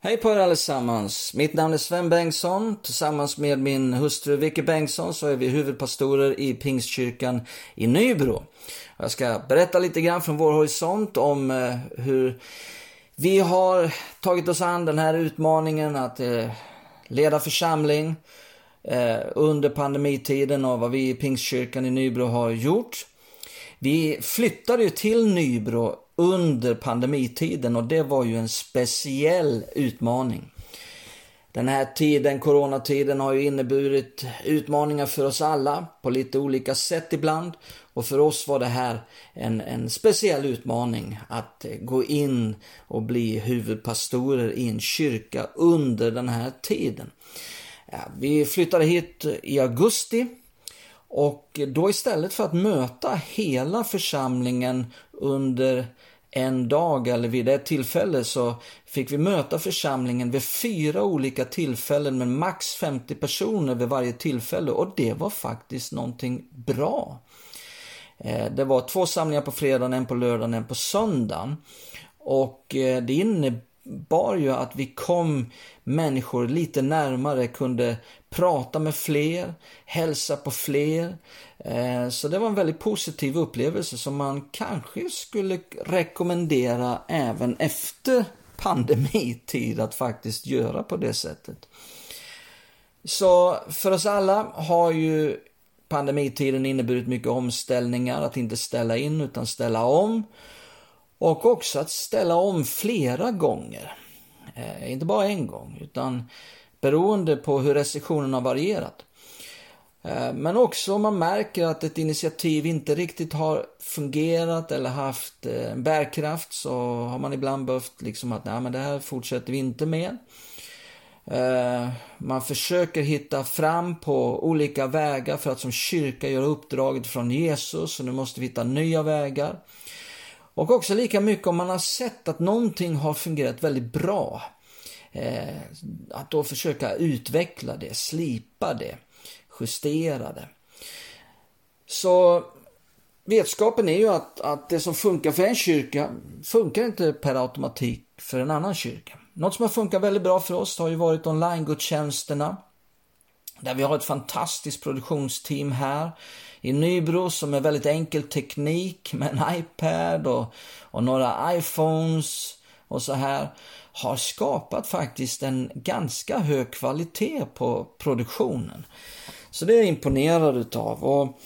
Hej på er allesammans. Mitt namn är Sven Bengtsson. Tillsammans med min hustru Vicky Bengtsson så är vi huvudpastorer i Pingstkyrkan i Nybro. Jag ska berätta lite grann från vår horisont om eh, hur vi har tagit oss an den här utmaningen att eh, leda församling eh, under pandemitiden och vad vi i Pingstkyrkan i Nybro har gjort. Vi flyttade ju till Nybro under pandemitiden och det var ju en speciell utmaning. Den här tiden, coronatiden, har ju inneburit utmaningar för oss alla på lite olika sätt ibland. Och för oss var det här en, en speciell utmaning att eh, gå in och bli huvudpastorer i en kyrka under den här tiden. Ja, vi flyttade hit i augusti och då istället för att möta hela församlingen under en dag eller vid ett tillfälle så fick vi möta församlingen vid fyra olika tillfällen med max 50 personer vid varje tillfälle och det var faktiskt någonting bra. Eh, det var två samlingar på fredagen, en på lördagen, en på söndagen. Och eh, det innebär innebar ju att vi kom människor lite närmare, kunde prata med fler, hälsa på fler. Eh, så det var en väldigt positiv upplevelse som man kanske skulle rekommendera även efter pandemitid att faktiskt göra på det sättet. Så för oss alla har ju pandemitiden inneburit mycket omställningar, att inte ställa in utan ställa om. Och också att ställa om flera gånger. Eh, inte bara en gång, utan beroende på hur restriktionerna har varierat. Eh, men också om man märker att ett initiativ inte riktigt har fungerat eller haft eh, bärkraft så har man ibland behövt liksom att nej men det här fortsätter vi inte med. Eh, man försöker hitta fram på olika vägar för att som kyrka göra uppdraget från Jesus och nu måste vi hitta nya vägar. Och också lika mycket om man har sett att någonting har fungerat väldigt bra. Eh, att då försöka utveckla det, slipa det justera det. Så vetskapen är ju att, att det som funkar för en kyrka funkar inte per automatik för en annan kyrka. Något som har funkat väldigt bra för oss har ju varit online-gudstjänsterna. Där vi har ett fantastiskt produktionsteam här i Nybro som är väldigt enkel teknik med en iPad och, och några iPhones och så här har skapat faktiskt en ganska hög kvalitet på produktionen. Så det är jag imponerad utav. Och,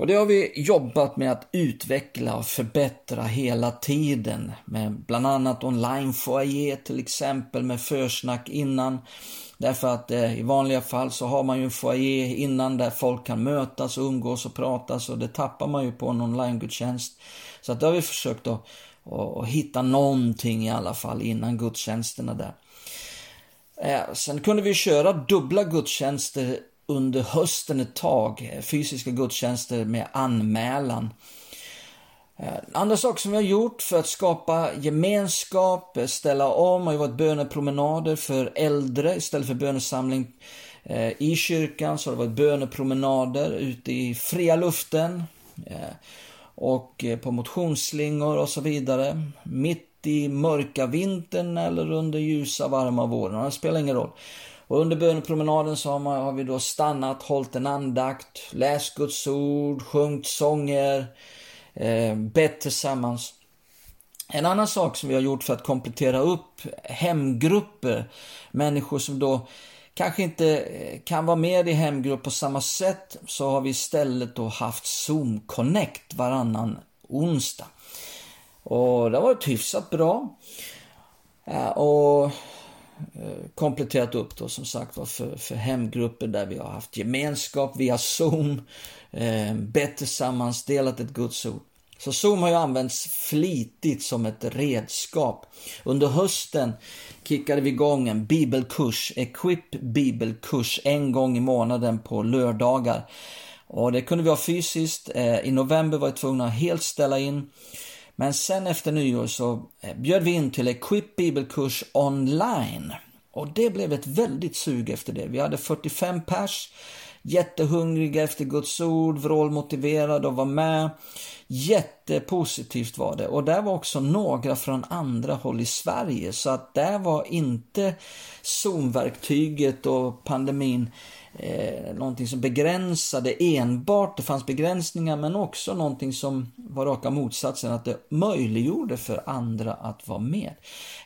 och det har vi jobbat med att utveckla och förbättra hela tiden. Med bland annat online foyer till exempel med försnack innan. Därför att eh, i vanliga fall så har man ju en foyer innan där folk kan mötas och umgås och pratas och det tappar man ju på en online-gudstjänst. Så att då har vi försökt att, att, att hitta någonting i alla fall innan gudstjänsterna där. Eh, sen kunde vi köra dubbla gudstjänster under hösten ett tag, eh, fysiska gudstjänster med anmälan. Eh, andra saker som vi har gjort för att skapa gemenskap, eh, ställa om, har ju varit bönepromenader för äldre istället för bönesamling i kyrkan så har det varit bönepromenader ute i fria luften och på motionsslingor och så vidare. Mitt i mörka vintern eller under ljusa varma våren, det spelar ingen roll. Och under bönepromenaden så har, man, har vi då stannat, hållit en andakt, läst Guds ord, sjungit sånger, eh, bett tillsammans. En annan sak som vi har gjort för att komplettera upp hemgrupper, människor som då kanske inte eh, kan vara med i hemgrupp på samma sätt, så har vi istället då haft Zoom Connect varannan onsdag. Och det har varit hyfsat bra. Eh, och kompletterat upp då som sagt var för, för hemgrupper där vi har haft gemenskap via Zoom, eh, bett tillsammans, delat ett gudsord. Så Zoom har ju använts flitigt som ett redskap. Under hösten kickade vi igång en bibelkurs, Equip bibelkurs, en gång i månaden på lördagar. Och det kunde vi ha fysiskt. Eh, I november var vi tvungna att helt ställa in. Men sen efter nyår så eh, bjöd vi in till Equip bibelkurs online. Och det blev ett väldigt sug efter det. Vi hade 45 pers jättehungriga efter Guds ord, vrålmotiverade och var med. Jättepositivt var det. Och där var också några från andra håll i Sverige. Så att där var inte Zoom-verktyget och pandemin eh, någonting som begränsade enbart. Det fanns begränsningar men också någonting som var raka motsatsen. Att det möjliggjorde för andra att vara med.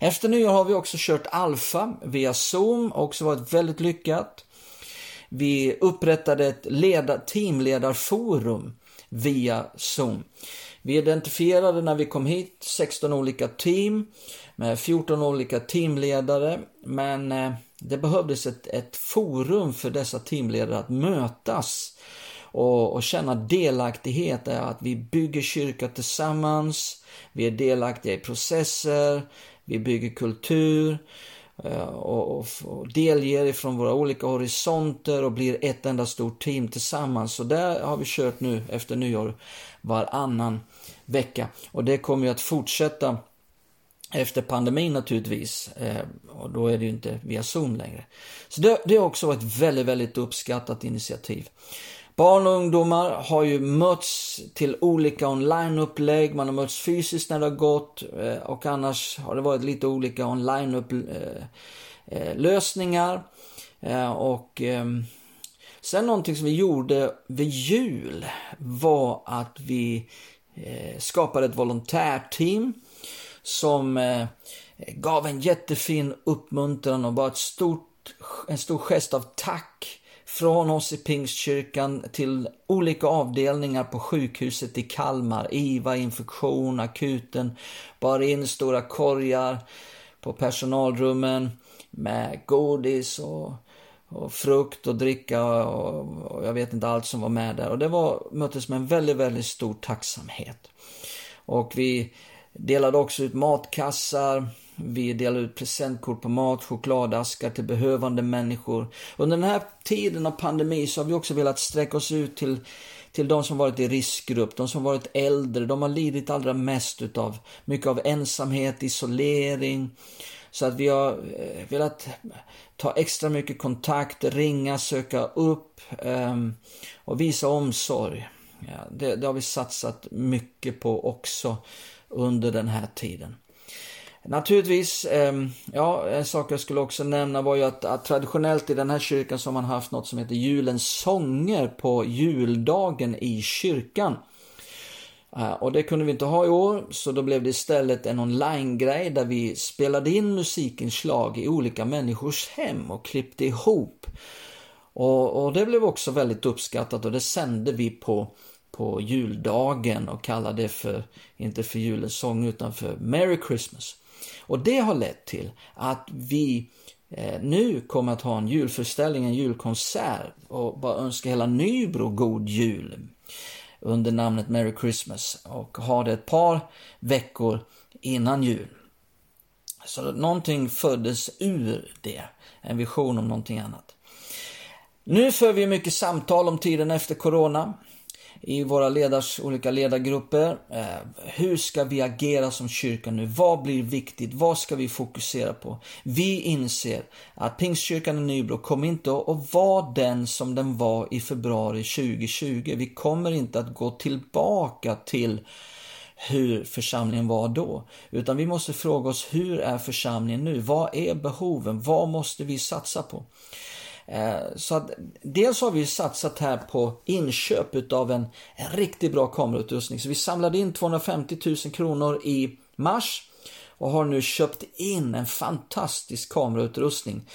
Efter nyår har vi också kört Alfa via Zoom. Också varit väldigt lyckat. Vi upprättade ett leda, teamledarforum via Zoom. Vi identifierade när vi kom hit 16 olika team med 14 olika teamledare. Men eh, det behövdes ett, ett forum för dessa teamledare att mötas och, och känna delaktighet. Att vi bygger kyrka tillsammans, vi är delaktiga i processer, vi bygger kultur Eh, och, och, och delger ifrån våra olika horisonter och blir ett enda stort team tillsammans. Så där har vi kört nu efter nyår varannan vecka. Och det kommer ju att fortsätta efter pandemin naturligtvis. Eh, och då är det ju inte via Zoom längre. Så det, det har också varit ett väldigt, väldigt uppskattat initiativ. Barn och ungdomar har ju mötts till olika onlineupplägg, man har mötts fysiskt när det har gått eh, och annars har det varit lite olika onlinelösningar. Eh, eh, och ehm, sen någonting som vi gjorde vid jul var att vi skapade ett volontärteam som gav en jättefin uppmuntran och bara ett stort, en stor gest av tack från oss i Pingstkyrkan till olika avdelningar på sjukhuset i Kalmar, IVA, infektion, akuten, bar in stora korgar på personalrummen med godis och, och frukt och dricka och, och, jag vet inte allt som var med där. Och det var, möttes med en väldigt, väldigt stor tacksamhet. Och vi Delade också ut matkassar. Vi delar ut presentkort på mat, chokladaskar till behövande människor. Under den här tiden av pandemi så har vi också velat sträcka oss ut till, till de som varit i riskgrupp, de som varit äldre. De har lidit allra mest utav mycket av ensamhet, isolering. Så att vi har eh, velat ta extra mycket kontakt, ringa, söka upp ehm, och visa omsorg. Ja, det, det har vi satsat mycket på också under den här tiden. Naturligtvis, ehm, ja, en sak jag skulle också nämna var ju att, att, traditionellt i den här kyrkan så har man haft något som heter julens sånger på juldagen i kyrkan. Eh, och det kunde vi inte ha i år, så då blev det istället en online-grej där vi spelade in musikinslag i olika människors hem och klippte ihop. Och, och det blev också väldigt uppskattat och det sände vi på på juldagen och kallade det för, inte för julens sång utan för Merry Christmas. Och det har lett till att vi eh, nu kommer att ha en julföreställning, en julkonsert och bara önska hela Nybro god jul under namnet Merry Christmas och ha det ett par veckor innan jul. Så någonting föddes ur det, en vision om någonting annat. Nu för vi mycket samtal om tiden efter Corona i våra ledars, olika ledargrupper. Eh, hur ska vi agera som kyrka nu? Vad blir viktigt? Vad ska vi fokusera på? Vi inser att Pingstkyrkan i Nybro kommer inte att vara den som den var i februari 2020. Vi kommer inte att gå tillbaka till hur församlingen var då. Utan vi måste fråga oss, hur är församlingen nu? Vad är behoven? Vad måste vi satsa på? Eh, så att dels har vi satsat här på inköp utav en, en riktigt bra kamerautrustning. Så vi samlade in 250 000 kronor i mars och har nu köpt in en fantastisk kamerautrustning.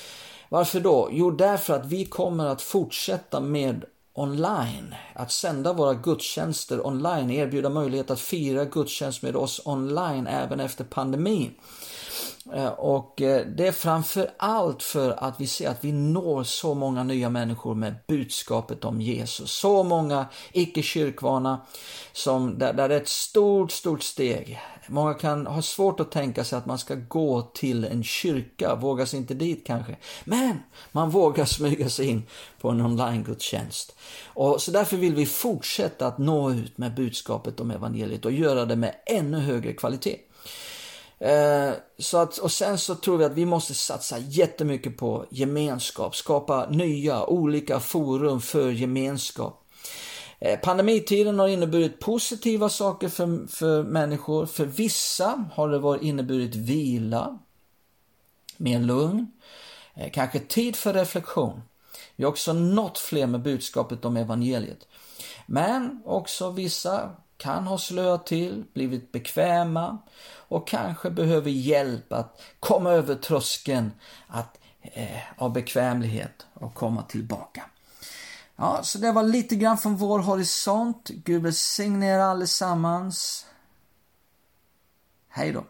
Varför då? Jo, därför att vi kommer att fortsätta med online, att sända våra gudstjänster online, erbjuda möjlighet att fira gudstjänst med oss online även efter pandemin. Eh, och eh, det är framför allt för att vi ser att vi når så många nya människor med budskapet om Jesus. Så många icke kyrkvana som, där, där det är ett stort, stort steg. Många kan ha svårt att tänka sig att man ska gå till en kyrka, vågas sig inte dit kanske. Men man vågar smyga sig in på en online-gudstjänst. Och så därför vill vi fortsätta att nå ut med budskapet om evangeliet och göra det med ännu högre kvalitet. Eh, så att, och sen så tror vi att vi måste satsa jättemycket på gemenskap, skapa nya olika forum för gemenskap. Eh, pandemitiden har inneburit positiva saker för, för människor. För vissa har det varit inneburit vila, mer lugn, eh, kanske tid för reflektion. Vi har också nått fler med budskapet om evangeliet. Men också vissa kan ha slöat till, blivit bekväma och kanske behöver hjälp att komma över tröskeln att, eh, av bekvämlighet och komma tillbaka. Ja, så det var lite grann från vår horisont. Gud välsigne er allesammans. Hej då.